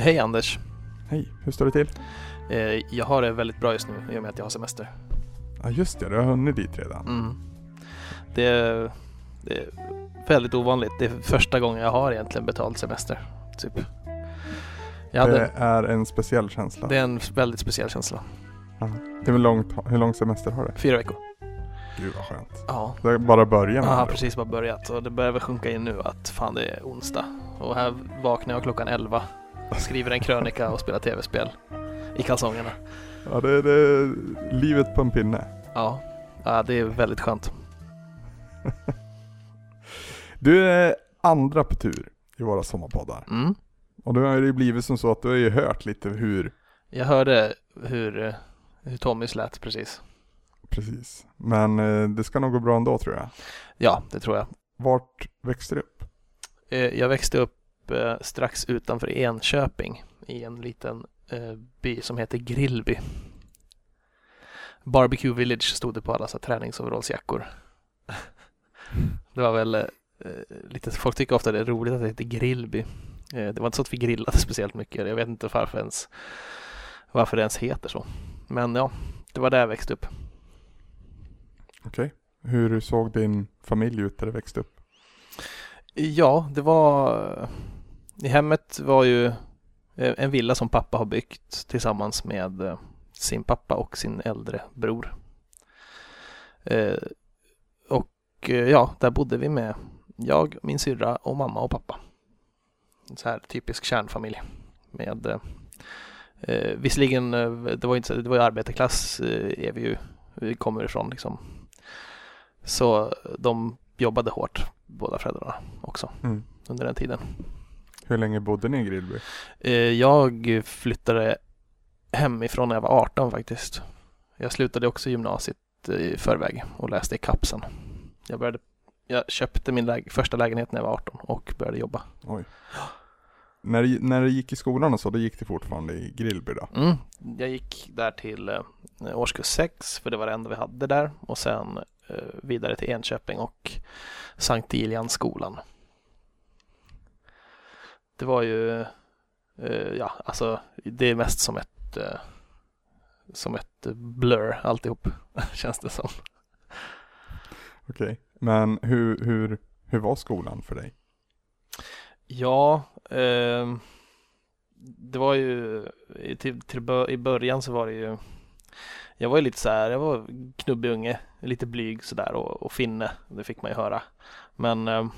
Hej Anders! Hej, hur står det till? Eh, jag har det väldigt bra just nu i och med att jag har semester. Ja just det, du har hunnit dit redan. Mm. Det, är, det är väldigt ovanligt. Det är första gången jag har egentligen betald semester. Typ. Hade, Det är en speciell känsla. det är en väldigt speciell känsla. Hur, långt, hur lång semester har du? Fyra veckor. Gud vad skönt. Ja. Det är bara har andra ord. precis bara börjat och det börjar väl sjunka in nu att fan det är onsdag. Och här vaknar jag klockan 11, skriver en krönika och spelar tv-spel i kalsongerna. Ja, det är, det är livet på en pinne. Ja, ja det är väldigt skönt. Du är andra på tur i våra sommarpoddar. Mm. Och då har det ju blivit som så att du har ju hört lite hur, Jag hörde hur, eh, hur Tommys lät precis. precis. Men eh, det ska nog gå bra ändå tror jag. Ja, det tror jag. Vart växte du upp? Eh, Jag växte upp eh, strax utanför Enköping i en liten eh, by som heter Grillby. Barbecue Village stod det på alla så träningsoverallsjackor. Det var väl eh, lite, folk tycker ofta det är roligt att det heter Grillby. Eh, det var inte så att vi grillade speciellt mycket. Jag vet inte varför, ens, varför det ens heter så. Men ja, det var där jag växte upp. Okej. Hur såg din familj ut där du växte upp? Ja, det var I hemmet var ju eh, en villa som pappa har byggt tillsammans med eh, sin pappa och sin äldre bror. Eh, Och ja, där bodde vi med jag, min syrra och mamma och pappa. En så här typisk kärnfamilj. Med eh, Visserligen, det var inte det var ju arbetarklass eh, är vi ju, vi kommer ifrån liksom. Så de jobbade hårt, båda föräldrarna också Mm. under den tiden. Hur länge bodde ni i Grillby? Eh, Jag flyttade hemifrån när jag var 18 faktiskt. Jag slutade också gymnasiet i förväg och läste i kapsen. Jag, började, jag köpte min läge, första lägenhet när jag var 18 och började jobba. Oj. När, när du gick i skolan och så, då gick du fortfarande i Grillby då? Mm. Jag gick där till eh, årskurs 6 för det var det enda vi hade där och sen eh, vidare till Enköping och Sankt Ilians-skolan. Det var ju, eh, ja alltså det är mest som ett eh, som ett blur alltihop känns det som. Okej. Men hur, hur, hur var skolan för dig? Ja, ehm, det var ju till, till i början så var det ju Jag var ju lite så här, jag var knubbig unge, lite blyg sådär och, och finne, det fick man ju höra. Men ehm,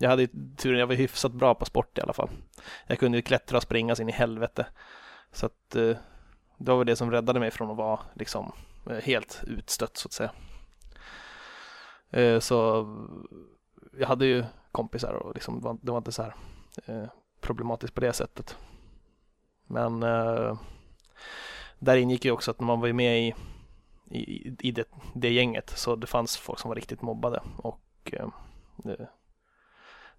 jag hade ju turen, jag var hyfsat bra på sport i alla fall. Jag kunde ju klättra och springa så in i helvete. Så att eh, det var väl det som räddade mig från att vara liksom eh, helt utstött så att säga. Eh, Så jag hade ju kompisar och liksom, det var- inte så här eh, problematiskt på det sättet. Men eh, där ingick ju också att man var ju med i, i, i det, det gänget så det fanns folk som var riktigt mobbade och det,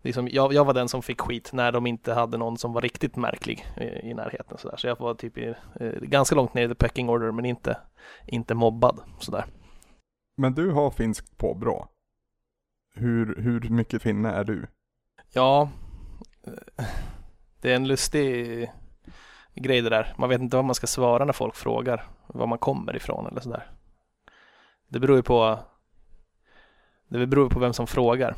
liksom, jag, jag var den som fick skit när de inte hade någon som var riktigt märklig i, i närheten så, där. så jag var typ i, eh, ganska långt ner i the pecking order men inte, inte mobbad sådär. Men du har finskt påbrå. Hur, hur mycket finne är du? Ja, eh, det är en lustig grej det där. Man vet inte vad man ska svara när folk frågar var man kommer ifrån eller sådär. Det beror ju på Det beror på vem som frågar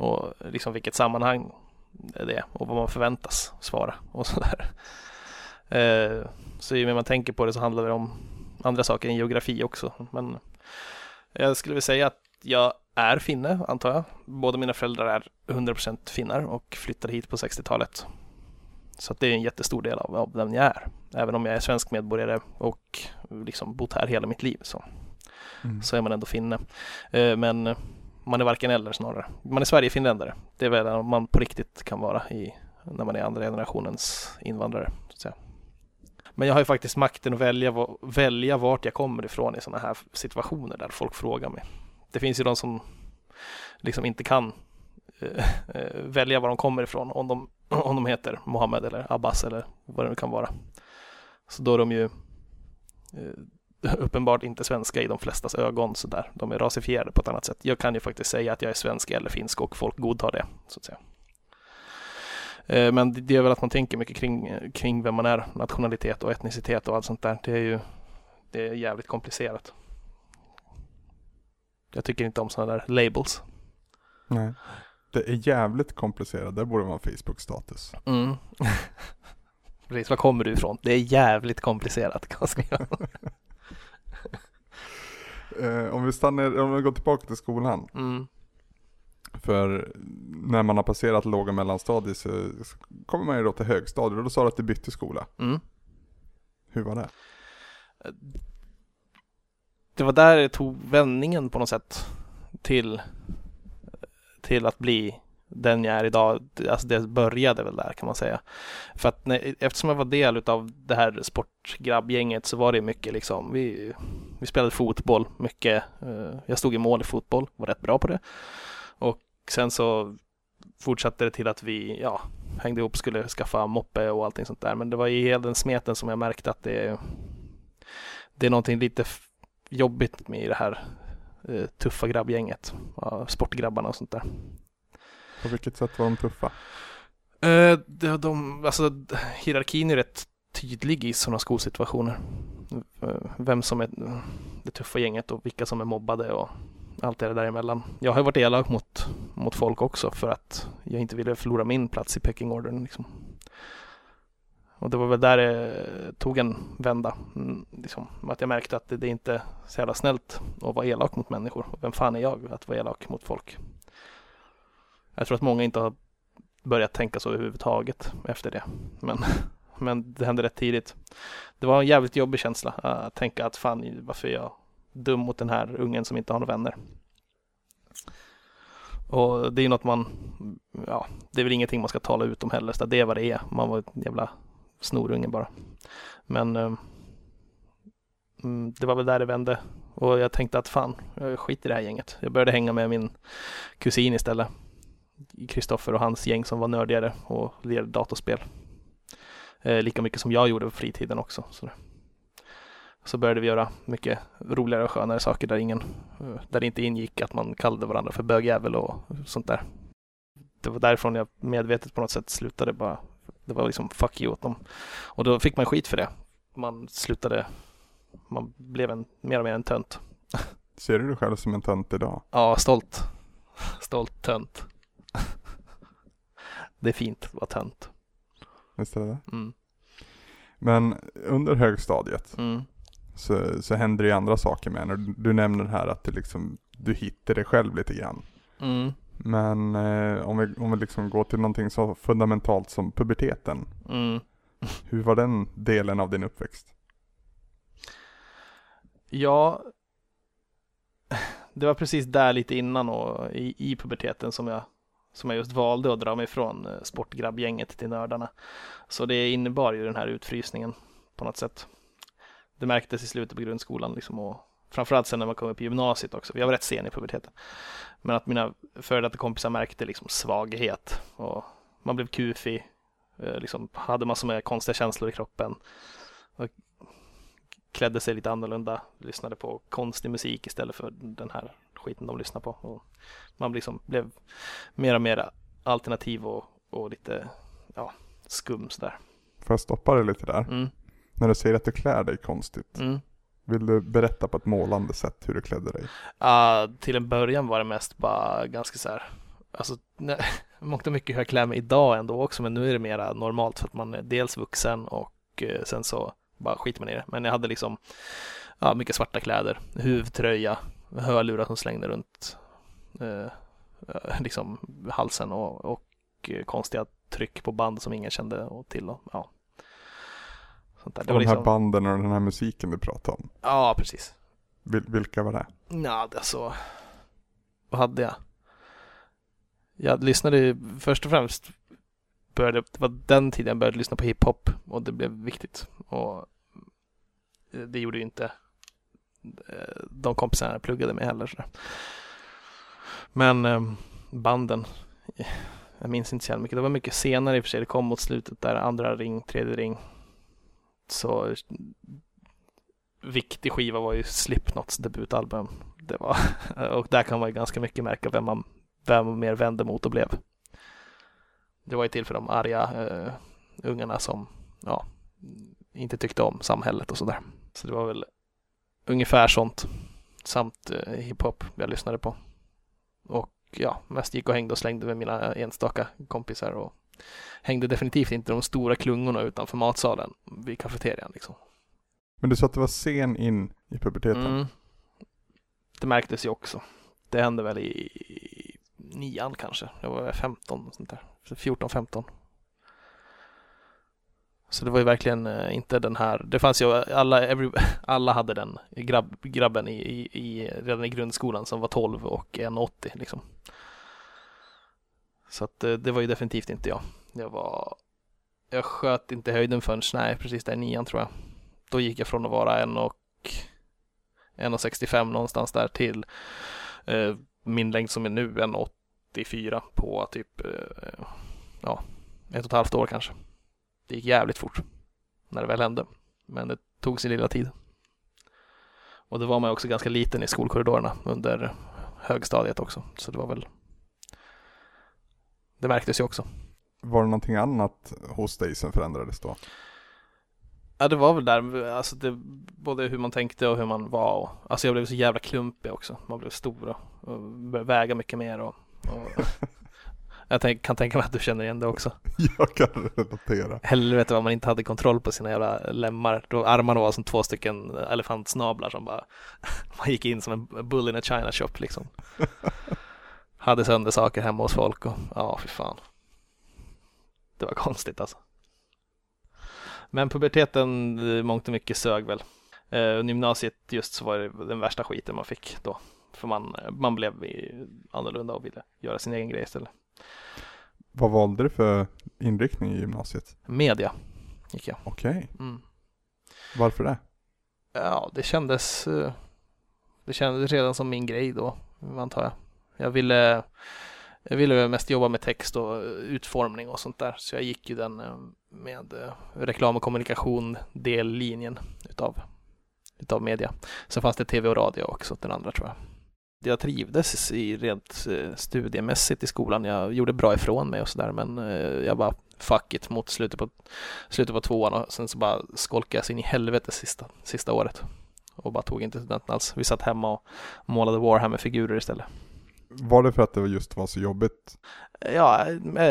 och liksom vilket sammanhang det är och vad man förväntas svara och sådär. Eh, Så ju mer man tänker på det så handlar det om andra saker än geografi också. Men jag skulle vilja säga att jag är finne, antar jag. Båda mina föräldrar är 100% finnar och flyttade hit på 60-talet. Så det är en jättestor del av, av vem jag är. Även om jag är svensk medborgare och liksom bott här hela mitt liv så, Mm. så är man ändå finne. Eh, Men man är varken eller snarare. Man är Sverigefinländare. Det är väl det man på riktigt kan vara i, när man är andra generationens invandrare. Så att säga. Men jag har ju faktiskt makten att välja, välja vart jag kommer ifrån i sådana här situationer där folk frågar mig. Det finns ju de som liksom inte kan eh, eh välja var de kommer ifrån om de, om de heter Mohammed eller Abbas eller vad det nu kan vara. Så då är de ju eh, uppenbart inte svenska i de flestas ögon sådär. De är rasifierade på ett annat sätt. Jag kan ju faktiskt säga att jag är svensk eller finsk och folk godtar det så att säga. Eh, men det är väl att man tänker mycket kring, kring vem man är, nationalitet och etnicitet och allt sånt där. Det är ju det är jävligt komplicerat. Jag tycker inte om sådana där labels. Nej. Det är jävligt komplicerat, det borde vara Facebook-status. Mm. Precis, var kommer du ifrån? Det är jävligt komplicerat kan man skriva. Eh, om vi stannar, om vi går tillbaka till skolan. Mm. För när man har passerat låg och mellanstadiet så, så kommer man ju då till högstadiet och då sa du att du bytte skola. Mm. Hur var det? Det var där det tog vändningen på något sätt till, till att bli den jag är idag. Alltså det började väl där kan man säga. För att när, eftersom jag var del av det här sportgrabbgänget så var det mycket liksom, vi, vi spelade fotboll mycket. Eh, jag stod i mål i fotboll, var rätt bra på det. Och sen så fortsatte det till att vi, ja, hängde ihop, skulle skaffa moppe och allting sånt där. Men det var i hela den smeten som jag märkte att det, det är någonting lite jobbigt med det här eh, tuffa grabbgänget. Sportgrabbarna och sånt där. På vilket sätt var de tuffa? Eh, de, de, alltså, hierarkin är rätt tydlig i sådana skolsituationer. Eh, vem som är det tuffa gänget och vilka som är mobbade och allt det däremellan. Jag har varit elak mot, mot folk också för att jag inte ville förlora min plats i pekingordern. Liksom. Och det var väl där det tog en vända. Mm, liksom, att jag märkte att det, det är inte så jävla snällt att vara elak mot människor. Vem fan är jag att vara elak mot folk? Jag tror att många inte har börjat tänka så överhuvudtaget efter det. Men, men det hände rätt tidigt. Det var en jävligt jobbig känsla eh, att tänka att fan varför är jag dum mot den här ungen som inte har några vänner. Och det är något man, ja, det är väl ingenting man ska tala ut om heller, så det är vad det är. Man var en jävla snorunge bara. Men eh, mm, det var väl där det vände och jag tänkte att fan, jag skiter i det här gänget. Jag började hänga med min kusin istället. Kristoffer och hans gäng som var nördigare och lirade datorspel. Eh, lika mycket som jag gjorde på fritiden också. Så, så började vi göra mycket roligare och skönare saker där, ingen, eh, där det inte ingick att man kallade varandra för bögjävel och sånt där. Det var därifrån jag medvetet på något sätt slutade bara. Det var liksom fuck you åt dem. Och då fick man skit för det. Man slutade, man blev en, mer och mer en tönt. Ser du dig själv som en tönt idag? Ja, stolt. Stolt tönt. Det är fint att vara tönt. Visst är det mm. Men under högstadiet mm. så, så händer det ju andra saker med en. Du nämner här att det liksom, du hittar dig själv lite grann. Mm. Men eh, om, vi, om vi liksom går till någonting så fundamentalt som puberteten. Mm. Hur var den delen av din uppväxt? Ja, det var precis där lite innan och i, i puberteten som jag, som jag just valde att dra mig från eh, sportgrabbgänget till nördarna. Så det innebar ju den här utfrysningen på något sätt. Det märktes i slutet på grundskolan liksom och framförallt sen när man kom upp i gymnasiet också. Jag var rätt sen i puberteten. Men att mina före detta kompisar märkte liksom svaghet och man blev kufig, eh, liksom hade massor med konstiga känslor i kroppen. Och klädde sig lite annorlunda, lyssnade på konstig musik istället för den här skiten de lyssnar på. Och man liksom blev mer och mer alternativ och, och lite ja, skum sådär. Får jag stoppa dig lite där? Mm. När du säger att du klär dig konstigt. Mm. Vill du berätta på ett målande sätt hur du klädde dig? Uh, till en början var det mest bara ganska så här, alltså mångt och mycket hur jag klär mig idag ändå också, men nu är det mera normalt för att man är dels vuxen och uh, sen så bara skiter man i det. Men jag hade liksom ja, mycket svarta kläder, huvudtröja, hörlurar som slängde runt uh, liksom halsen och, och konstiga tryck på band som ingen kände till. Och, ja. Sånt där. Och de här liksom... banden och den här musiken du pratade om? Ja, precis. Vil vilka var det? Ja, alltså. Vad hade jag? Jag lyssnade först och främst började, det var den tiden jag började lyssna på hiphop och det blev viktigt. Och det gjorde ju inte eh, Eh, de kompisarna jag pluggade med heller. Så. Men ehm, banden, eh, jag minns inte så mycket. Det var mycket senare i och för sig. Det kom mot slutet där, andra ring, tredje ring så viktig skiva var ju Slipknots debutalbum. Det var, och där kan man ju ganska mycket märka vem man, vem man mer vände mot och blev. Det var ju till för de arga eh, ungarna som ja, inte tyckte om samhället och sådär. Så det var väl ungefär sånt samt eh, hiphop jag lyssnade på. Och ja, mest gick och hängde och slängde med mina enstaka kompisar och hängde definitivt inte de stora klungorna utanför matsalen vid kafeterian liksom. Men du sa att det var sen in i puberteten? Mm. Det märktes ju också. Det hände väl i nian kanske. Jag var 15 och sånt där. 14-15. Så det var ju verkligen eh, inte den här, det fanns ju alla, every, alla hade den grabb, grabben i, i, i, redan i grundskolan som var 12 och 1,80 liksom. Så att eh, det, var ju definitivt inte jag. Jag var, jag sköt inte höjden förrän, nej precis där i nian tror jag. Då gick jag från att vara 1 och 1,65 någonstans där till eh, min längd som är nu 1,84 på typ eh, ja, ett och ett halvt år kanske. Det gick jävligt fort när det väl hände. Men det tog sin lilla tid. Och då var man också ganska liten i skolkorridorerna under högstadiet också. Så det var väl Det märktes ju också. Var det någonting annat hos dig som förändrades då? Ja det var väl där, alltså det, både hur man tänkte och hur man var. Och, alltså jag blev så jävla klumpig också. Man blev stor och, och började väga mycket mer. Och, och jag tänk, kan tänka mig att du känner igen det också. Jag kan relatera. Helvete vad man inte hade kontroll på sina jävla lemmar. Då armarna var som två stycken elefantsnablar som bara man gick in som en bull in a china shop liksom. hade sönder saker hemma hos folk och ja, fy fan. Det var konstigt alltså. Men puberteten, mångt och mycket sög väl. Eh, gymnasiet just så var det den värsta skiten man fick då. För man, man blev annorlunda och ville göra sin egen grej istället. Vad valde du för inriktning i gymnasiet? Media gick jag. Okej. Okay. Mm. Varför det? Ja, det kändes, eh, det kändes redan som min grej då, antar jag. Jag ville, jag ville mest jobba med text och utformning och sånt där. Så jag gick ju den eh, med eh, reklam och kommunikation dellinjen utav, utav media. Sen fanns det tv och radio också, den andra tror jag jag trivdes i rent eh, studiemässigt i skolan. Jag gjorde bra ifrån mig och sådär men eh, jag bara fuck it mot slutet på, slutet på tvåan och sen så bara skolkade jag sig in i helvete sista, sista året och bara tog inte studenten alls. Vi satt hemma och målade Warhammer-figurer istället. Var det för att det just var så jobbigt? Ja,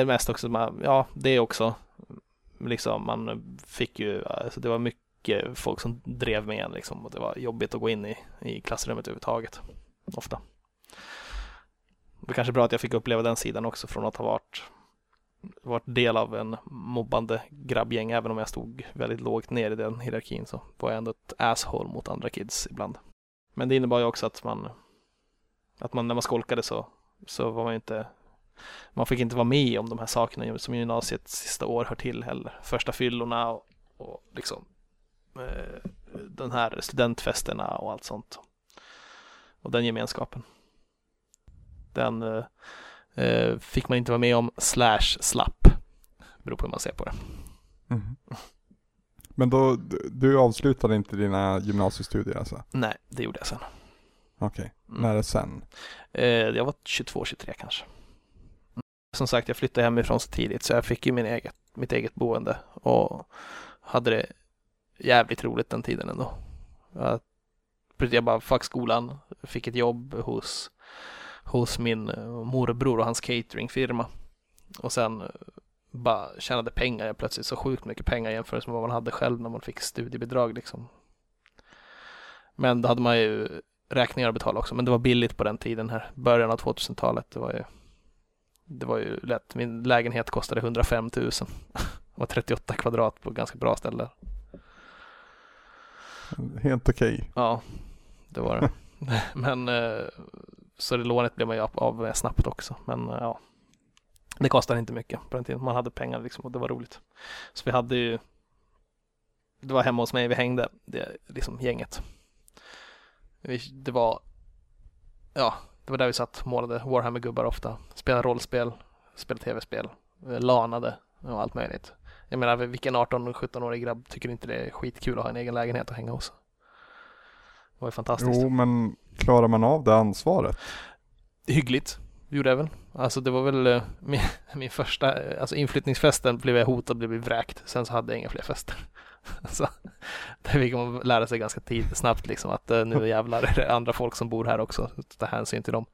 mest också, ja det också. Liksom man fick ju, alltså det var mycket folk som drev med en liksom och det var jobbigt att gå in i, i klassrummet överhuvudtaget ofta. Det är kanske bra att jag fick uppleva den sidan också från att ha varit, varit del av en mobbande grabbgäng. Även om jag stod väldigt lågt ner i den hierarkin så var jag ändå ett asshole mot andra kids ibland. Men det innebar ju också att man, att man när man skolkade så, så var man ju inte man fick inte vara med om de här sakerna som gymnasiets sista år hör till heller. Första fyllorna och, och liksom eh, den här studentfesterna och allt sånt och den gemenskapen. Den eh, eh, fick man inte vara med om slash slapp. Beror på hur man ser på det. Mm. Men då, du avslutade inte dina gymnasiestudier alltså? Nej, det gjorde jag sen. Okej, okay. mm. när är det sen? Eh, jag var 22-23 kanske. Som sagt, jag flyttade hemifrån så tidigt så jag fick ju min eget, mitt eget boende och hade det jävligt roligt den tiden ändå. Jag jag bara fuck skolan, fick ett jobb hos, hos min eh, morbror och hans cateringfirma. Och sen eh, bara tjänade pengar plötsligt, så sjukt mycket pengar jämfört med vad man hade själv när man fick studiebidrag liksom. Men då hade man ju räkningar att betala också, men det var billigt på den tiden här, början av 2000-talet. Det var ju, det var ju lätt. Min lägenhet kostade 105 000. Det var 38 kvadrat på ganska bra ställe. Helt okej. Okay. Ja, det var det. Men eh, så det lånet blev man ju av med snabbt också. Men eh, ja, det kostade inte mycket på den tiden. Man hade pengar liksom och det var roligt. Så vi hade ju, det var hemma hos mig vi hängde, det liksom gänget. Det var, ja, det var där vi satt, målade Warhammer-gubbar ofta, spelade rollspel, spelade tv-spel, eh, lanade och allt möjligt. Jag menar, vilken 18-17-årig grabb tycker inte det är skitkul att ha en egen lägenhet att hänga hos? Det var ju fantastiskt. Jo, men klarar man av det ansvaret? Hyggligt. gjorde jag väl. Alltså det var väl eh, min, min första, eh, alltså inflyttningsfesten blev jag hotad bli vräkt. Sen så hade jag inga fler fester. så det fick man lära sig ganska tidigt, snabbt liksom att eh, nu jävlar är det andra folk som bor här också. Ta hänsyn till dem.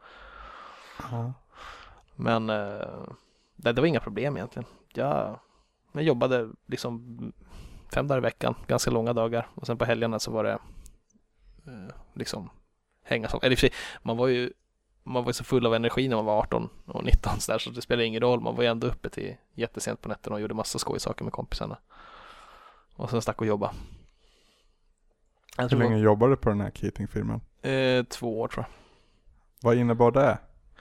Ja. Men det, det var inga problem egentligen. Jag, jag jobbade liksom fem dagar i veckan, ganska långa dagar. Och sen på helgerna så var det liksom hänga så. Eller i och för sig, man var ju man var ju så full av energi när man var 18 och 19 så, där, så det spelade ingen roll. Man var ju ändå uppe till jättesent på nätterna och gjorde massa skojsaker med kompisarna. Och sen stack och jobba. Jag Hur länge jobbade du på den här cateringfirman? eh, två år tror jag. Vad innebar det?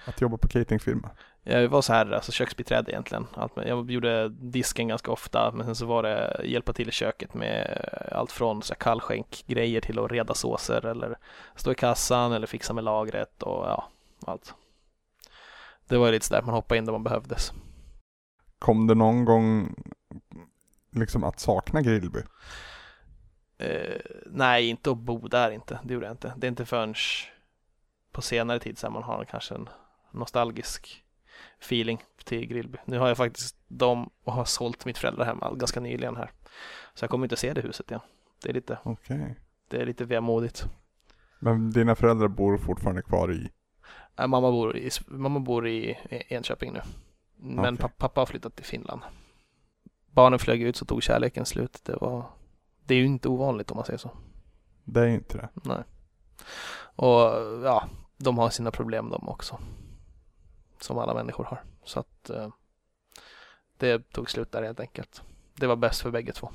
Att jobba på cateringfirma? Jag var så här, alltså köksbiträde egentligen. Allt jag gjorde disken ganska ofta, men sen så var det hjälpa till i köket med allt från så här kallskänk-grejer till att reda såser eller stå i kassan eller fixa med lagret och ja, allt. Det var lite sådär, man hoppade in där man behövdes. Kom det någon gång liksom att sakna Grillby? Eh, nej, inte att bo där inte. Det gjorde jag inte. Det är inte förrän på senare tid sen man har kanske en nostalgisk feeling till Grillby. Nu har jag faktiskt dem och har sålt mitt föräldrahem ganska nyligen här. Så jag kommer inte se det huset igen. Det är lite, Okej. det är lite vemodigt. Men dina föräldrar bor fortfarande kvar i? Äh, mamma, bor i, mamma bor i Enköping nu. Men pa- pappa har flyttat till Finland. Barnen flög ut så tog kärleken slut. Det var Det är ju inte ovanligt om man säger så. Det är inte det. Nej. Och ja, de har sina problem de också. Som alla människor har. Så att eh, det tog slut där helt enkelt. Det var bäst för bägge två.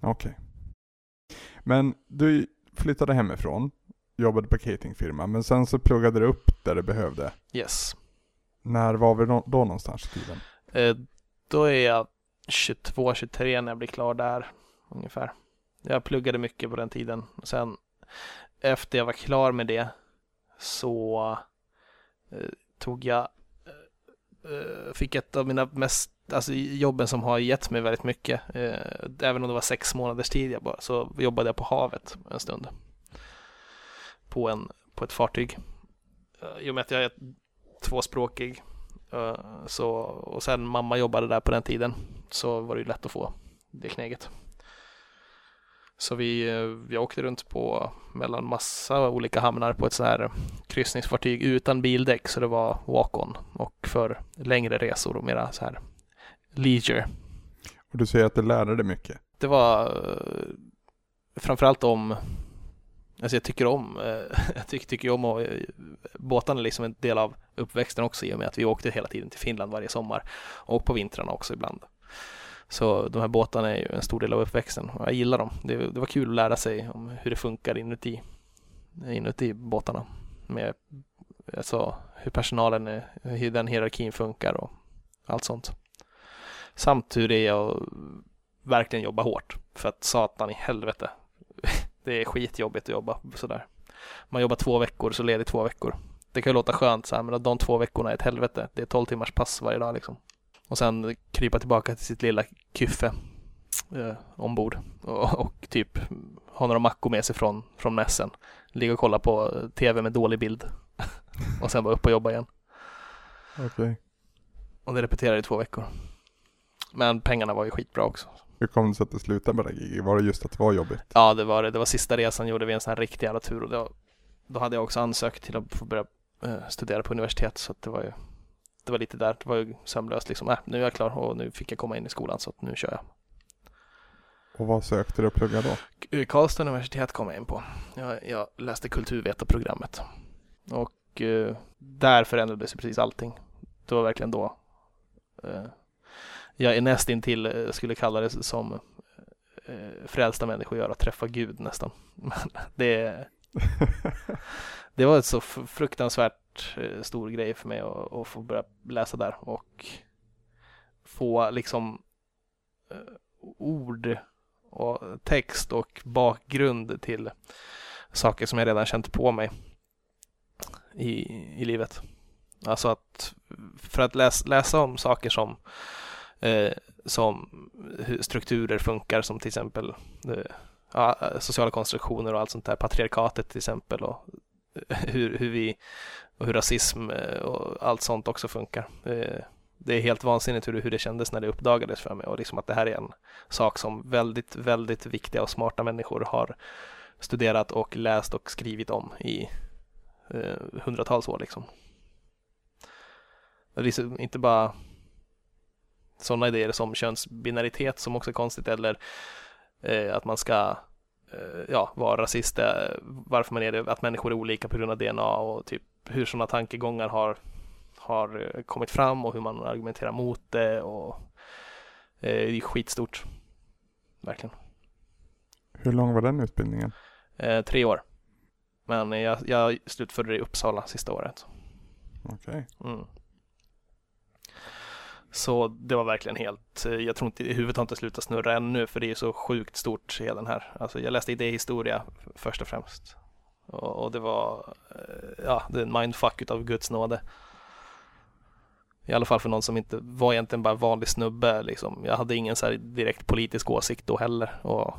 Okej. Men du flyttade hemifrån, jobbade på cateringfirma, men sen så pluggade du upp där du behövde. Yes. När var vi då, då någonstans i tiden? Eh, då är jag 22-23 när jag blir klar där ungefär. Jag pluggade mycket på den tiden. Sen efter jag var klar med det så eh, tog jag eh, eh, fick ett av mina mest alltså jobben som har gett mig väldigt mycket. Eh, även om det var sex månaders tid jag bara, så jobbade jag på havet en stund. På, en, på ett fartyg. Eh, I och med att jag är tvåspråkig eh, Så, och sen mamma jobbade där på den tiden så var det ju lätt att få det kneget. Så vi, eh, vi åkte runt på mellan massa olika hamnar på ett så här kryssningsfartyg utan bildäck så det var walk-on och för längre resor och mera så här leisure. Och du säger att du lärde dig mycket. Det var eh, framförallt om Alltså jag tycker om, eh, jag tycker, tycker om eh, båtarna är liksom en del av uppväxten också i och med att vi åkte hela tiden till Finland varje sommar och på vintrarna också ibland. Så de här båtarna är ju en stor del av uppväxten och jag gillar dem. Det, det var kul att lära sig om hur det funkar inuti, inuti båtarna. Med alltså, hur personalen, är, hur den hierarkin funkar och allt sånt. Samt hur det är att verkligen jobba hårt. För att satan i helvete. Det är skitjobbigt att jobba sådär. Man jobbar två veckor så ledig två veckor. Det kan ju låta skönt så här, men de två veckorna är ett helvete. Det är 12 timmars pass varje dag liksom. Och sen krypa tillbaka till sitt lilla kyffe eh, ombord och, och typ ha några mackor med sig från, från mässen. Ligga och kolla på tv med dålig bild och sen bara upp och jobba igen. Okej. Och det repeterade i två veckor. Men pengarna var ju skitbra också. Hur kom det sig att du slutade med det giget? Var det just att det var jobbigt? Ja, det var det. Det var sista resan gjorde vi en sån här riktig jävla tur och då, då hade jag också ansökt till att få börja eh, studera på universitet så att det var ju det var lite där, det var ju sömlöst liksom. Äh, nu är jag klar och nu fick jag komma in i skolan så att nu kör jag. Och vad sökte du att plugga då? K- Karlstad universitet kom jag in på. Jag, jag läste kulturvetarprogrammet och eh, där förändrades precis allting. Det var verkligen då eh, jag är nästintill eh, skulle kalla det som eh, frälsta människor gör, att träffa Gud nästan. Men det, det var ett så fruktansvärt eh, stor grej för mig att, att få börja läsa där och få liksom eh, ord och text och bakgrund till saker som jag redan känt på mig i, i livet. Alltså att för att läsa, läsa om saker som eh, som hur strukturer funkar som till exempel eh, eh sociala konstruktioner och allt sånt där, patriarkatet till exempel och hur, hur vi och hur rasism eh, och allt sånt också funkar. Eh, det, är helt vansinnigt hur det, hur det kändes när det uppdagades för mig och liksom att det här är en sak som väldigt, väldigt viktiga och smarta människor har studerat och läst och skrivit om i eh, hundratals år liksom. Det är liksom inte bara sådana idéer som könsbinaritet som också är konstigt eller eh, att man ska ja, vara rasist, eh, varför man är det, att människor är olika på grund av DNA och typ hur sådana tankegångar har, har eh, kommit fram och hur man argumenterar mot det och eh, det är skitstort. Verkligen. Hur lång var den utbildningen? Eh, tre år. Men jag, jag slutförde det i Uppsala sista året. Okej. Okay. Mm. Så det var verkligen helt, eh, jag tror inte, huvudet har inte slutat snurra ännu för det är så sjukt stort hela den här. Alltså jag läste idéhistoria först och främst. Och, och det var, eh, ja, det är en mindfuck utav Guds nåde. I alla fall för någon som inte var egentligen bara vanlig snubbe liksom. Jag hade ingen så direkt politisk åsikt då heller. Och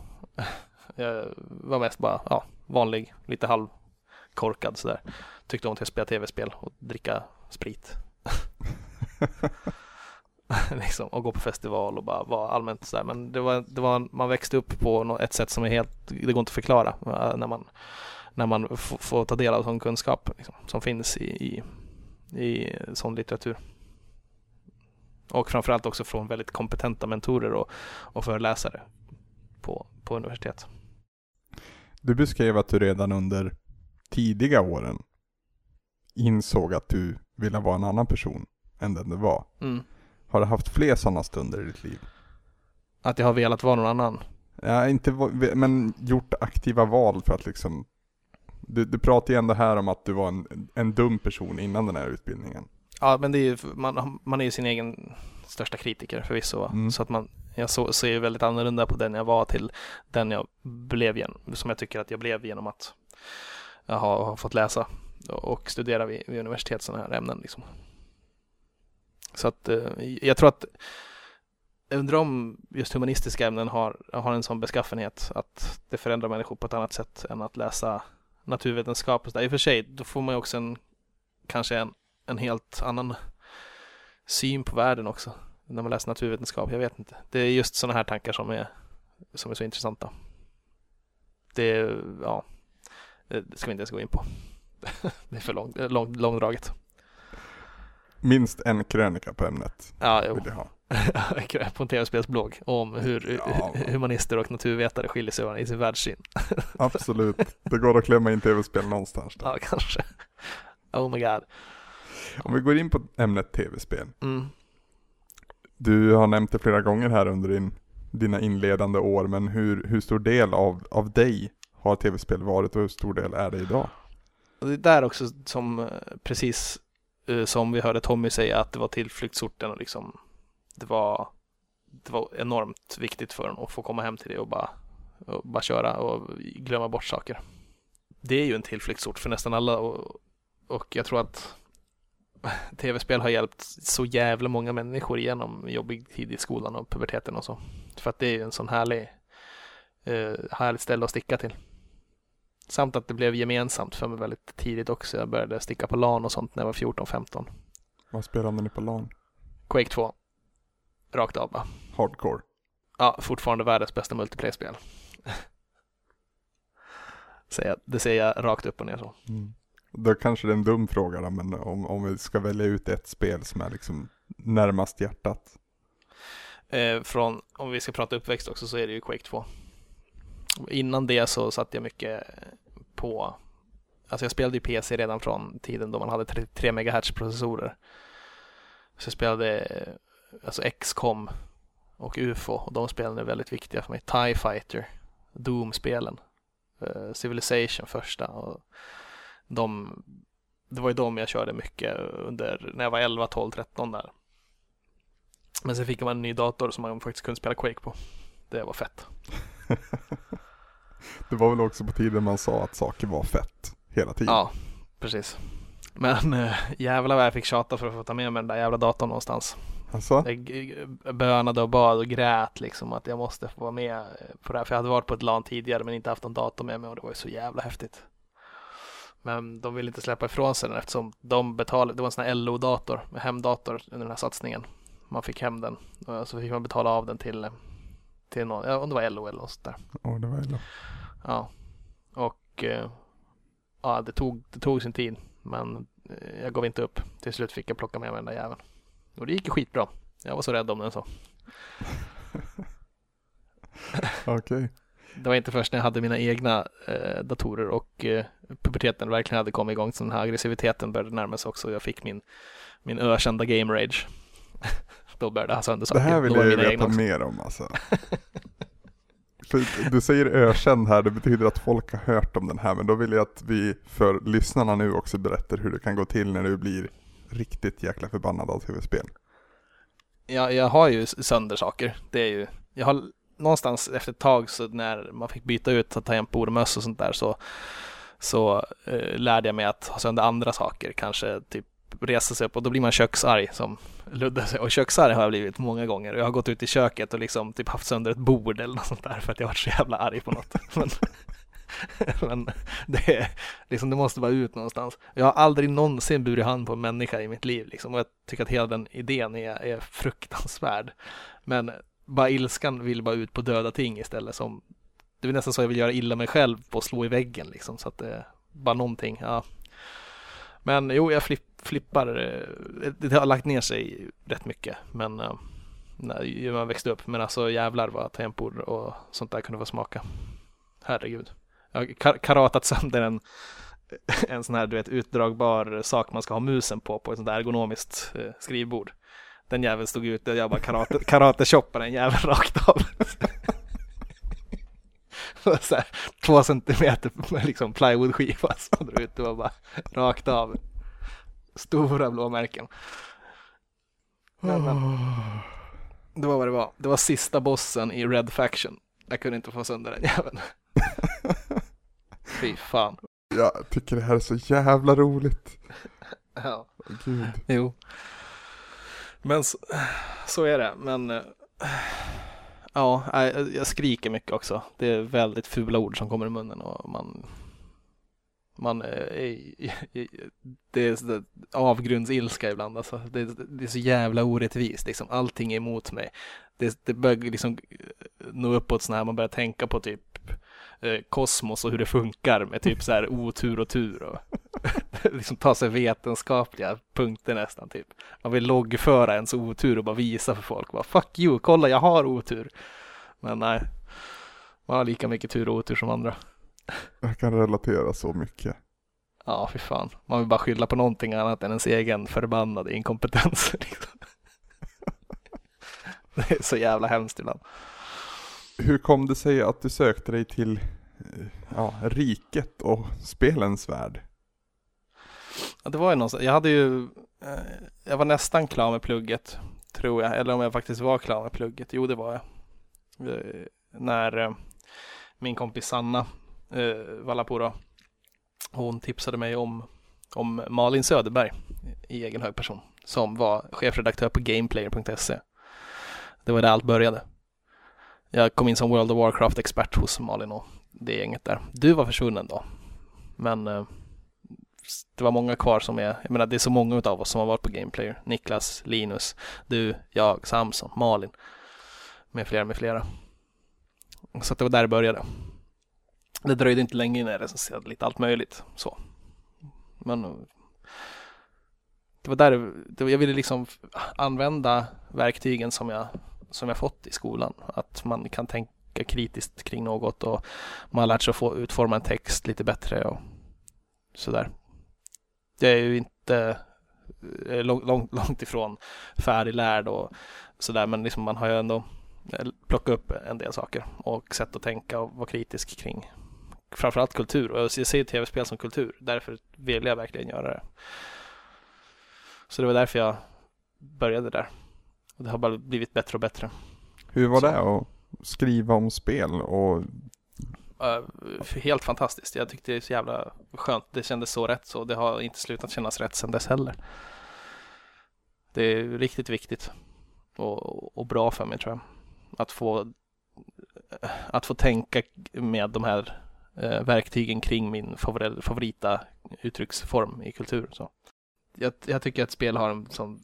jag var mest bara, ja, vanlig, lite halvkorkad sådär. Tyckte om att spela tv-spel och dricka sprit. liksom, och gå på festival och bara vara allmänt sådär. Men det var, det var, man växte upp på ett sätt som är helt, det går inte att förklara när man, när man får ta del av sån kunskap liksom, som finns i, i, i sån litteratur. Och framförallt också från väldigt kompetenta mentorer och, och föreläsare på, på universitet. Du beskrev att du redan under tidiga åren insåg att du ville vara en annan person än den du var. Mm. Har du haft fler sådana stunder i ditt liv? Att jag har velat vara någon annan? Ja, inte men gjort aktiva val för att liksom du, du pratar ju ändå här om att du var en, en dum person innan den här utbildningen. Ja, men det är ju, man, man är ju sin egen största kritiker förvisso. Mm. Så att man, jag så, ser väldigt annorlunda på den jag var till den jag blev igen, som jag tycker att jag blev genom att jag har, har fått läsa och studera vid, vid universitet sådana här ämnen. Liksom. Så att eh, jag tror att jag undrar om just humanistiska ämnen har, har en sån beskaffenhet att det förändrar människor på ett annat sätt än att läsa naturvetenskap. Och så där. I och för sig, då får man ju också en, kanske en, en helt annan syn på världen också när man läser naturvetenskap. Jag vet inte. Det är just sådana här tankar som är, som är så intressanta. Det, ja, eh, det ska vi inte ens gå in på. det är för lång, lång, långdraget. Minst en krönika på ämnet ja, jo. vill jag ha. på en tv-spelsblogg om hur ja, humanister och naturvetare skiljer sig i sin världssyn. Absolut, det går att klämma in tv-spel någonstans. Då. Ja, kanske. Oh my god. Om vi går in på ämnet tv-spel. Mm. Du har nämnt det flera gånger här under din, dina inledande år, men hur, hur stor del av, av dig har tv-spel varit och hur stor del är det idag? Och det är där också som, eh, precis Eh, som vi hörde Tommy säga, att det var tillflyktsorten och liksom det var, det var enormt viktigt för honom att få komma hem till det och bara, och bara köra och glömma bort saker. Det är ju en tillflyktsort för nästan alla och, och jag tror att tv-spel har hjälpt så jävla många människor igenom jobbig tid i skolan och puberteten och så. För att det är ju en sån härlig, eh, härligt ställe att sticka till. Samt att det blev gemensamt för mig väldigt tidigt också. Jag började sticka på LAN och sånt när jag var 14-15. Vad spelade ni på LAN? Quake 2. Rakt av bara. Hardcore? Ja, fortfarande världens bästa multiplayer-spel. det säger jag rakt upp och ner så. Mm. Då kanske det är en dum fråga då, men om, om vi ska välja ut ett spel som är liksom närmast hjärtat? Eh, från, om vi ska prata uppväxt också så är det ju Quake 2. Innan det så satt jag mycket på, alltså jag spelade ju PC redan från tiden då man hade 3 MHz processorer. Så jag spelade alltså XCOM och UFO och de spelen är väldigt viktiga för mig. TIE Fighter, Doom-spelen, eh, Civilization första och de, det var ju de jag körde mycket under när jag var 11, 12, 13 där. Men sen fick man en ny dator som man faktiskt kunde spela Quake på. Det var fett. det var väl också på tiden man sa att saker var fett hela tiden. Ja, precis. Men äh, jävlar vad jag fick tjata för att få ta med mig den där jävla datorn någonstans. Alltså? Jag bönade och bad och grät liksom att jag måste få vara med på det här. För jag hade varit på ett LAN tidigare men inte haft någon dator med mig och det var ju så jävla häftigt. Men de ville inte släppa ifrån sig den eftersom de betalade, det var en sån här LO-dator, hemdator under den här satsningen. Man fick hem den och så fick man betala av den till, till någon, ja, om det var LO eller något sånt där. Ja, det var LO. Ja, och eh, ja, det tog, det tog sin tid, men eh, jag gav inte upp. Till slut fick jag plocka med mig den där jäveln. Och det gick skitbra. Jag var så rädd om den så. Okej. Okay. Det var inte först när jag hade mina egna eh, datorer och eh, puberteten verkligen hade kommit igång som den här aggressiviteten började närma sig också. Jag fick min, min ökända game rage. Då började jag sönder saker. Det här vill jag ju veta mer om alltså. För du säger ökänd här, det betyder att folk har hört om den här, men då vill jag att vi för lyssnarna nu också berättar hur det kan gå till när du blir riktigt jäkla förbannad av tv-spel. Ja, jag har ju sönder saker. Det är ju, jag har någonstans efter ett tag så när man fick byta ut tangentbord och möss och sånt där så, så eh, lärde jag mig att ha sönder andra saker, kanske typ resa sig upp och då blir man köksarg som Ludde säger. Och köksarg har jag blivit många gånger. Jag har gått ut i köket och liksom typ haft sönder ett bord eller något sånt där för att jag varit så jävla arg på något. Men, men det, är, liksom, det måste vara ut någonstans. Jag har aldrig någonsin burit hand på en människa i mitt liv liksom, och jag tycker att hela den idén är, är fruktansvärd. Men bara ilskan vill bara ut på döda ting istället som det är nästan så jag vill göra illa mig själv på att slå i väggen liksom så att det är bara någonting. Ja. Men jo, jag flipp, flippar. Eh, det har lagt ner sig rätt mycket, men eh, när man växte upp. Men alltså jävlar vad tangentbord och sånt där kunde få smaka. Herregud. Jag har karatat sönder en, en sån här du vet utdragbar sak man ska ha musen på på ett sånt där ergonomiskt eh, skrivbord. Den jäveln stod ute och jag bara karate, karate den jäveln rakt av. så här, två centimeter med liksom plywoodskiva som drog ut. Det var bara rakt av. Stora blåmärken. Men, men, det var vad det var. Det var sista bossen i Red Faction. Jag kunde inte få sönder den jäveln. Fy fan. Jag tycker det här är så jävla roligt. ja. Gud. Jo. Men så, så är det. Men eh, ja, jag skriker mycket också. Det är väldigt fula ord som kommer i munnen och man man eh, är, det är avgrundsilska ibland alltså. Det, det, är så jävla orättvist liksom. Allting är emot mig. Det, det börjar liksom eh, nå uppåt så här man börjar tänka på typ eh, kosmos och hur det funkar med typ så här otur och tur och liksom ta sig vetenskapliga punkter nästan typ. Man vill loggföra ens otur och bara visa för folk bara fuck you, kolla jag har otur. Men nej, man har lika mycket tur och otur som andra. Jag kan relatera så mycket. Ja, fy fan. Man vill bara skylla på någonting annat än ens egen förbannade inkompetens. Liksom. Det är så jävla hemskt ibland. Hur kom det sig att du sökte dig till ja, riket och spelens värld? Ja, det var ju någonstans. Jag hade ju, eh, jag var nästan klar med plugget, tror jag. Eller om jag faktiskt var klar med plugget. Jo, det var jag. Eh, när eh, min kompis Sanna eh, Vallapuro. Hon tipsade mig om, om Malin Söderberg i egen hög person som var chefredaktör på Gameplayer.se. Det var där allt började. Jag kom in som World of Warcraft-expert hos Malin och det gänget där. Du var försvunnen då, men eh, det var många kvar som är, jag menar det är så många av oss som har varit på Gameplayer. Niklas, Linus, du, jag, Samson, Malin med flera med flera. Så det var där det började det dröjde inte länge innan jag recenserade lite allt möjligt så. Men eh, det var där det, jag ville liksom använda verktygen som jag, som jag fått i skolan. Att man kan tänka kritiskt kring något och man har lärt sig att få utforma en text lite bättre och sådär. Jag är ju inte eh, långt, lång, långt ifrån färdiglärd och sådär men liksom man har ju ändå eh, plockat upp en del saker och sätt att tänka och vara kritisk kring framförallt kultur och jag ser tv-spel som kultur. Därför vill jag verkligen göra det. Så det var därför jag började där. Och det har bara blivit bättre och bättre. Hur var så. det att skriva om spel och helt fantastiskt. Jag tyckte det är så jävla skönt. Det kändes så rätt så. Det har inte slutat kännas rätt sedan dess heller. Det är riktigt viktigt och, och bra för mig tror jag. Att få, att få tänka med de här Eh, verktygen kring min favorit, favorita uttrycksform i kultur. Så. Jag, jag tycker att spel har en sån,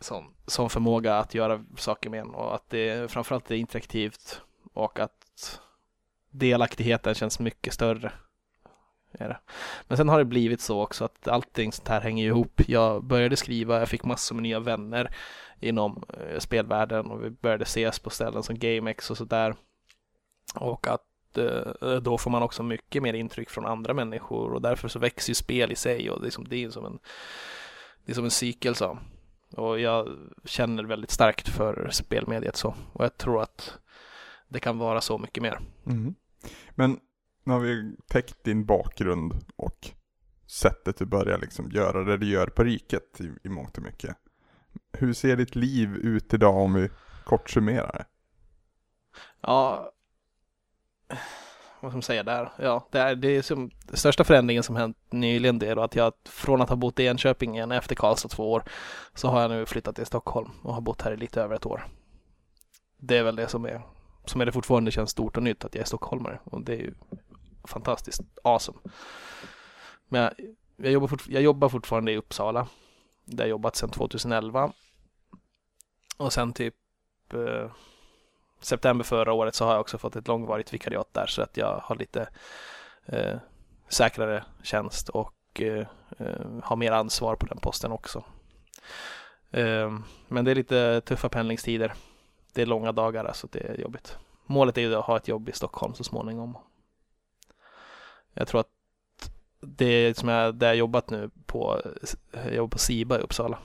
sån, sån förmåga att göra saker med en och att det framförallt är interaktivt och att delaktigheten känns mycket större. Men sen har det blivit så också att allting sånt här hänger ihop. Jag började skriva, jag fick massor med nya vänner inom eh, spelvärlden och vi började ses på ställen som GameX och sådär. Och att då får man också mycket mer intryck från andra människor och därför så växer ju spel i sig och det är som, det är som en det är som en cykel så. Och jag känner väldigt starkt för spelmediet så. Och jag tror att det kan vara så mycket mer. Mm. Men nu har vi täckt din bakgrund och sättet du börjar liksom göra det du gör på riket i, i mångt och mycket. Hur ser ditt liv ut idag om vi kort summerar det? Ja, vad ska man säga där? Ja, det är, det är som den största förändringen som hänt nyligen det är då att jag från att ha bott i Enköping igen efter Karlstad två år så har jag nu flyttat till Stockholm och har bott här i lite över ett år. Det är väl det som är som är det fortfarande känns stort och nytt att jag är stockholmare och det är ju fantastiskt awesome. Men jag, jag, jobbar, fort, jag jobbar fortfarande i Uppsala där jag jobbat sedan 2011 och sen typ eh, september förra året så har jag också fått ett långvarigt vikariat där så att jag har lite eh, säkrare tjänst och eh, eh har mer ansvar på den posten också. Eh, men det är lite tuffa pendlingstider. Det är långa dagar, alltså det är jobbigt. Målet är ju att ha ett jobb i Stockholm så småningom. Jag tror att det som jag, där jag jobbat nu på, jag jobbar på Siba i Uppsala,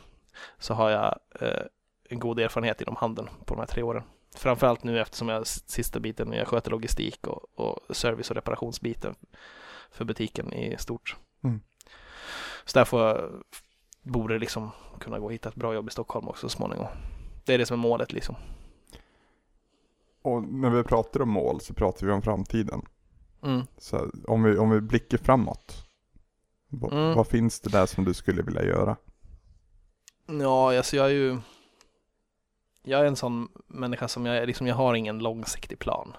så har jag eh, en god erfarenhet inom handeln på de här tre åren. Framförallt nu eftersom jag sista biten, jag sköter logistik och, och service och reparationsbiten för butiken i stort. Mm. Så därför borde det liksom kunna gå att hitta ett bra jobb i Stockholm också så småningom. Det är det som är målet liksom. Och när vi pratar om mål så pratar vi om framtiden. Mm. Så om vi, om vi blickar framåt. Vad, mm. vad finns det där som du skulle vilja göra? Ja, alltså jag är ju jag är en sån människa som jag, liksom, jag har ingen långsiktig plan.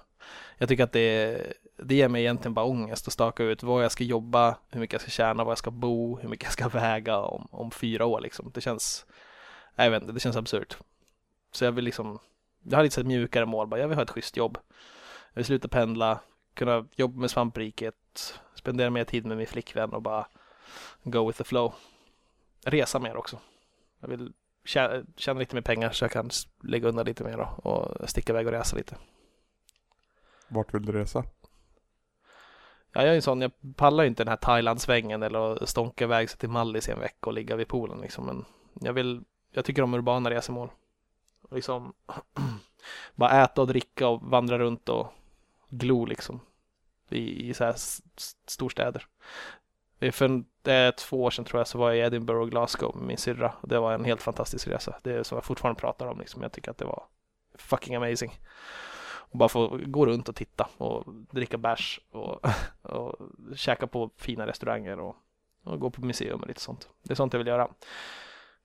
Jag tycker att det, det ger mig egentligen bara ångest att staka ut vad jag ska jobba, hur mycket jag ska tjäna, var jag ska bo, hur mycket jag ska väga om, om fyra år liksom. Det känns, jag vet inte, det känns absurt. Så jag vill liksom, jag har lite så mjukare mål, bara jag vill ha ett schysst jobb. Jag vill sluta pendla, kunna jobba med svampriket, spendera mer tid med min flickvän och bara go with the flow. Resa mer också. Jag vill tjäna lite mer pengar så jag kan lägga undan lite mer och sticka iväg och resa lite. Vart vill du resa? Ja, jag är en sån, jag pallar inte den här Thailandsvängen eller att stånka iväg sig till Mallis i en vecka och ligga vid poolen liksom. Men jag vill, jag tycker om urbana resmål. Liksom bara äta och dricka och vandra runt och glo liksom. I, i så här storstäder. För det två år sedan tror jag så var jag i Edinburgh och Glasgow med min syrra. Det var en helt fantastisk resa. Det är som jag fortfarande pratar om liksom. Jag tycker att det var fucking amazing. Och bara få gå runt och titta och dricka bärs och, och käka på fina restauranger och, och gå på museum och lite sånt. Det är sånt jag vill göra.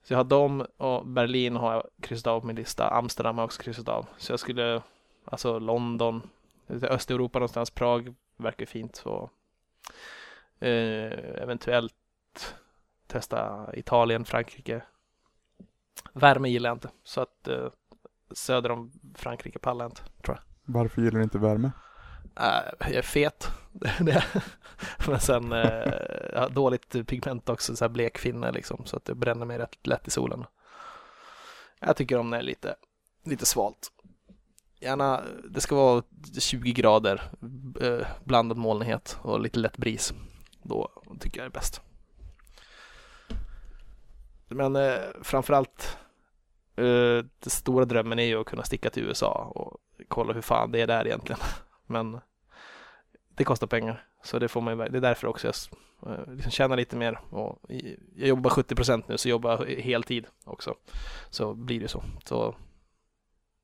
Så jag har dem och Berlin har jag kryssat av på min lista. Amsterdam har jag också kryssat av. Så jag skulle, alltså London, Östeuropa någonstans, Prag verkar fint. Och eventuellt testa Italien, Frankrike. Värme gillar jag inte, så att eh, söder om Frankrike pallar jag inte, tror jag. Varför gillar du inte värme? Uh, jag är fet. Men sen jag har dåligt pigment också, så här blekfinne liksom, så att det bränner mig rätt lätt i solen. Jag tycker om det är lite, lite svalt. Gärna, det ska vara 20 grader, blandad molnighet och lite lätt bris. Då tycker jag det är bäst. Men eh, framförallt eh, den stora drömmen är ju att kunna sticka till USA och kolla hur fan det är där egentligen. Men det kostar pengar, så det får man Det är därför också jag eh, liksom tjänar lite mer. Och jag jobbar 70 procent nu, så jobbar jag heltid också. Så blir det så. Så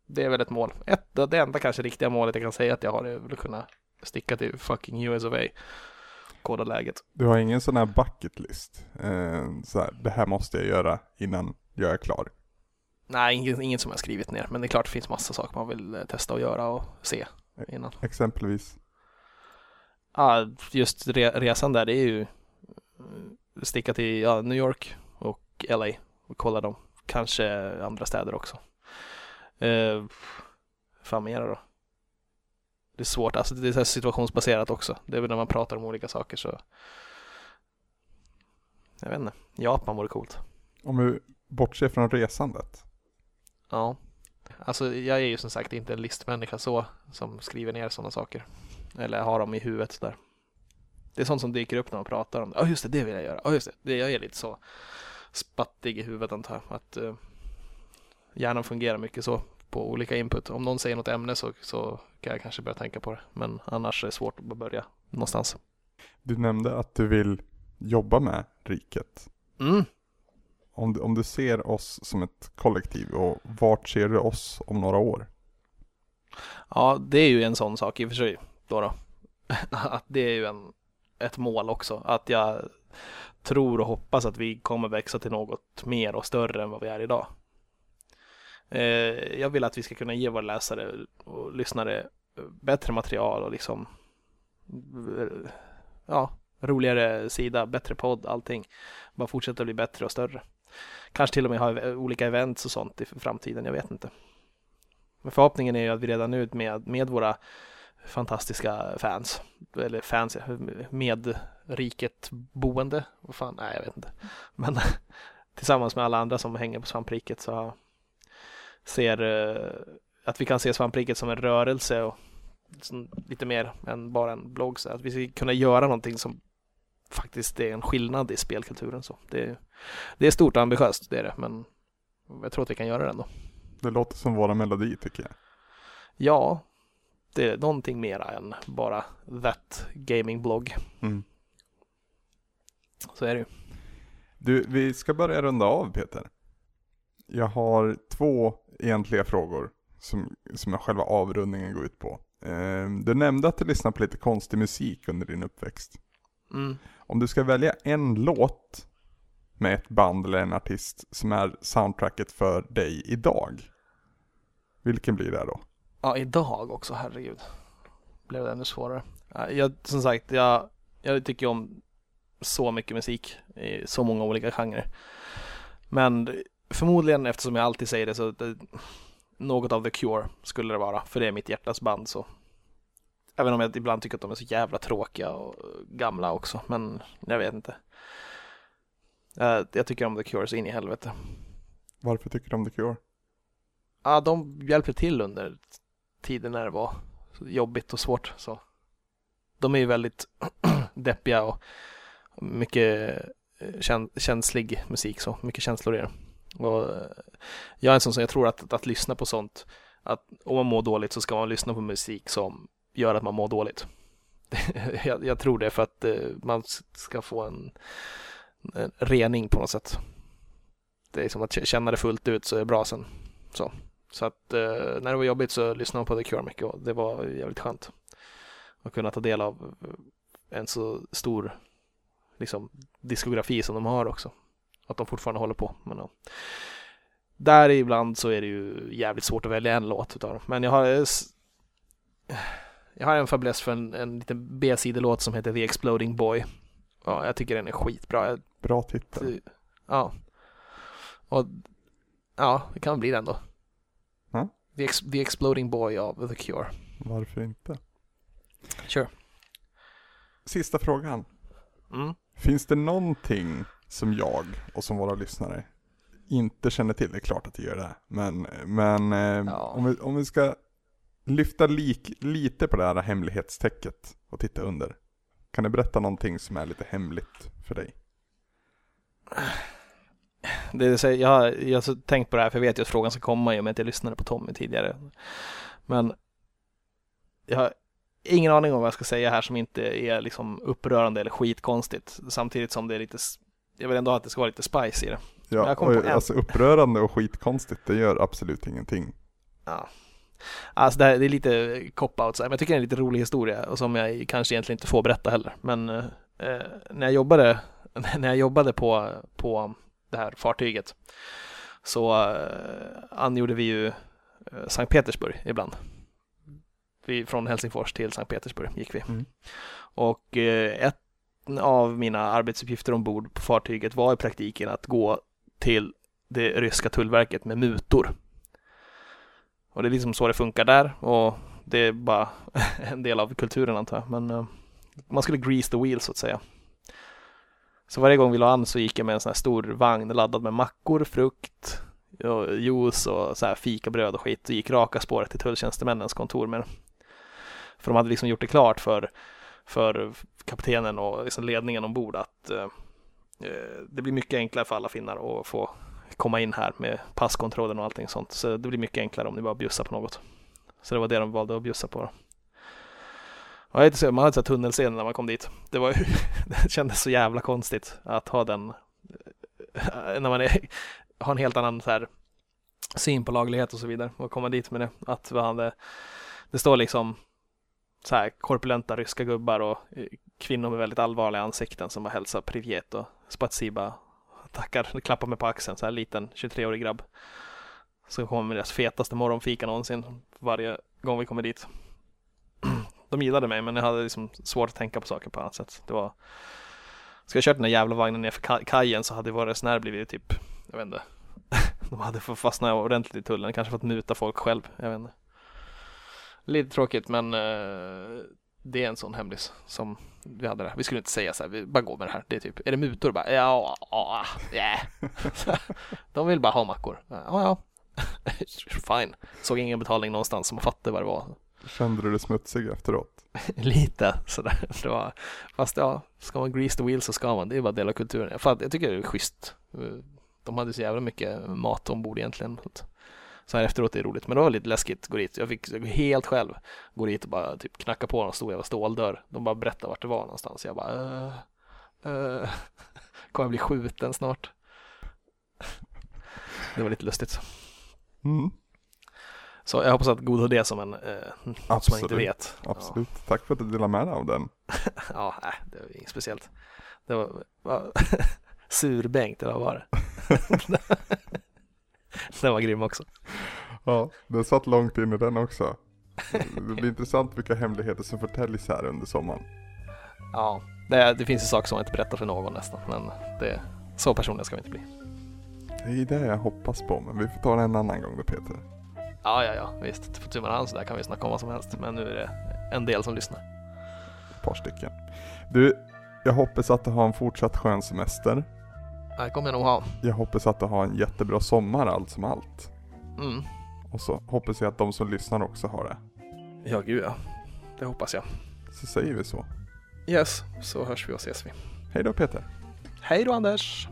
det är väl ett mål. Ett, det enda kanske riktiga målet jag kan säga att jag har är att kunna sticka till fucking US of A koda läget. Du har ingen sån här bucket list? Eh, så här, det här måste jag göra innan jag är klar? Nej, inget, inget som jag skrivit ner. Men det är klart det finns massa saker man vill eh, testa och göra och se innan. Exempelvis? Ja, just re resan där, det är ju sticka till ja, New York och LA och kolla dem. Kanske andra städer också. Eh, fan mera då? Det är svårt, alltså det är så situationsbaserat också. Det är väl när man pratar om olika saker så jag vet inte, Japan vore coolt. Om vi bortser från resandet. Ja. Alltså jag är ju som sagt inte en listmänniska så som skriver ner sådana saker. Eller har dem i huvudet där. Det är sånt som dyker upp när man pratar om det. Ja just det, det vill jag göra. Ja just det, det jag är lite så spattig i huvudet antar jag. Att uh, hjärnan fungerar mycket så på olika input. Om någon säger något ämne så, så kan jag kanske börja tänka på det. Men annars är det svårt att börja någonstans. Du nämnde att du vill jobba med riket. Mm. Om, du, om du ser oss som ett kollektiv och vart ser du oss om några år? Ja, det är ju en sån sak i och för sig. Då, då. Att det är ju en, ett mål också. Att jag tror och hoppas att vi kommer växa till något mer och större än vad vi är idag. Eh, jag vill att vi ska kunna ge våra läsare och lyssnare eh, bättre material och liksom eh, ja, roligare sida, bättre podd, allting. Bara fortsätta bli bättre och större. Kanske till och med ha olika events och sånt i framtiden, jag vet inte. Men förhoppningen är ju att vi redan nu med, med våra fantastiska fans, eller fans, med riket boende, vad fan, nej jag vet inte. Men tillsammans med alla andra som hänger på svampriket så ser uh, att vi kan se svampriket som en rörelse och lite mer än bara en blogg. Så att vi ska kunna göra någonting som faktiskt är en skillnad i spelkulturen. Så det, är, det är stort och ambitiöst, det är det, men jag tror att vi kan göra det ändå. Det låter som våra melodi tycker jag. Ja, det är någonting mera än bara that gaming-blogg. Mm. Så är det ju. Du, vi ska börja runda av Peter. Jag har två egentliga frågor som, som själva avrundningen går ut på. Eh, du nämnde att du lyssnade på lite konstig musik under din uppväxt. Mm. Om du ska välja en låt med ett band eller en artist som är soundtracket för dig idag. Vilken blir det då? Ja, idag också, herregud. Blev det ännu svårare. Jag, som sagt, jag, jag tycker om så mycket musik i så många olika genrer. Men förmodligen, eftersom jag alltid säger det, så det, något av The Cure skulle det vara, för det är mitt hjärtas band så. Även om jag ibland tycker att de är så jävla tråkiga och gamla också, men jag vet inte. Jag tycker om The Cure så in i helvete. Varför tycker du om The Cure? Ja, de hjälpte till under tiden när det var jobbigt och svårt. Så. De är ju väldigt deppiga och mycket eh, känslig musik, så mycket känslor i det. Och eh, jag är en sån som jag tror att, att, att lyssna på sånt, att om man mår dåligt så ska man lyssna på musik som gör att man mår dåligt. jag, jag, tror det för att eh, man ska få en, en, rening på något sätt. Det är som att känna det fullt ut så är det bra sen. Så, så att eh, när det var jobbigt så lyssnade man på The Cure mycket och det var jävligt skönt. Att kunna ta del av eh, en så stor liksom, diskografi som de har också. Att de fortfarande håller på. Men, ja. Där ibland så är det ju jävligt svårt att välja en låt utav dem. Men jag har jag har en fäbless för en, en liten B-sidelåt som heter The Exploding Boy. Ja, jag tycker den är skitbra. Bra titel. Ja. Och ja, det kan bli den då. Ja? The, Ex The Exploding Boy av The Cure. Varför inte? Sure. Sista frågan. Mm. Finns det någonting som jag och som våra lyssnare inte känner till? Det är klart att det gör det. Men, men eh, ja. om, vi, om vi ska lyfta lik, lite på det här hemlighetstäcket och titta under. Kan du berätta någonting som är lite hemligt för dig? Det är, jag, har, jag har tänkt på det här för jag vet ju att frågan ska komma i och med att jag lyssnade på Tommy tidigare. Men jag har ingen aning om vad jag ska säga här som inte är liksom upprörande eller skitkonstigt. Samtidigt som det är lite, jag vill ändå att det ska vara lite spice i det. Ja, och, alltså upprörande och skitkonstigt, det gör absolut ingenting. Ja, Alltså det, här, det är lite cop-out, men jag tycker det är en lite rolig historia och som jag kanske egentligen inte får berätta heller. Men eh, när jag jobbade, när jag jobbade på, på det här fartyget så eh, angjorde vi ju eh, Sankt Petersburg ibland. Vi, från Helsingfors till Sankt Petersburg gick vi. Mm. Och eh, ett, hälften av mina arbetsuppgifter ombord på fartyget var i praktiken att gå till det ryska tullverket med mutor. Och det är liksom så det funkar där och det är bara en del av kulturen antar jag. Men uh, man skulle grease the wheels så att säga. Så varje gång vi la an så gick jag med en sån här stor vagn laddad med mackor, frukt, och juice och så här fikabröd och skit och gick raka spåret till tulltjänstemännens kontor med För de hade liksom gjort det klart för, för kaptenen och liksom ledningen ombord att eh, eh, det blir mycket enklare för alla finnar att få komma in här med passkontrollen och allting sånt. Så det blir mycket enklare om ni bara bjussar på något. Så det var det de valde att bjussa på. Och jag man hade så tunnelseende när man kom dit. Det, var, det kändes så jävla konstigt att ha den, eh, när man är, har en helt annan så här, syn på laglighet och så vidare och komma dit med det. Att vi hade, det står liksom så här korpulenta ryska gubbar och eh, kvinnor med väldigt allvarliga ansikten som bara hälsar privet och spatsiba tackar, klappar mig på axeln, så här liten 23-årig grabb. Så kommer med deras fetaste morgonfika någonsin varje gång vi kommer dit. De gillade mig men jag hade liksom svårt att tänka på saker på annat sätt. Det var Ska jag kört den där jävla vagnen nerför kajen så hade våra resenärer blivit typ, jag vet inte. De hade fått fastna ordentligt i tullen, kanske fått muta folk själv, jag vet inte. Lite tråkigt men uh, det är en sån hemlis som vi hade det. Vi skulle inte säga så här, vi bara går med det här. Det är typ, är det mutor? Bara, ja, ja, yeah. De vill bara ha mackor. Ja, ja. Fine. Såg ingen betalning någonstans som fattade vad det var. Kände du dig smutsig efteråt? Lite sådär. Det var, fast ja, ska man grease the wheels så ska man. Det är bara del av kulturen. Jag, jag tycker det är schysst. De hade så jävla mycket mat ombord egentligen. Så här efteråt är det roligt, men det var lite läskigt att gå dit. Jag fick jag helt själv gå dit och bara typ knacka på någon stor jävla ståldörr. De bara berättade vart det var någonstans. Jag bara, uh, uh, kommer jag bli skjuten snart? det var lite lustigt. Mm. Så jag hoppas att god har det som en, eh, något som man inte vet. Absolut. Ja. Tack för att du delade med dig av den. ja, nej, det var inget speciellt. Det var, var surbänkt eller vad var det? den var grym också. Ja, den satt långt in i den också. Det blir intressant vilka hemligheter som förtäljs här under sommaren. Ja, det, det finns ju saker som man inte berättar för någon nästan, men det, så personliga ska vi inte bli. Det är det jag hoppas på, men vi får ta det en annan gång då Peter. Ja, ja, ja, visst. På tummen hand så där kan vi snacka om vad som helst, men nu är det en del som lyssnar. Ett par stycken. Du, jag hoppas att du har en fortsatt skön semester. Det kommer jag nog ha. Jag hoppas att du har en jättebra sommar allt som allt. Mm. Och så hoppas jag att de som lyssnar också har det. Ja, gud ja. Det hoppas jag. Så säger vi så. Yes, så hörs vi och ses vi. Hej då Peter. Hej då Anders.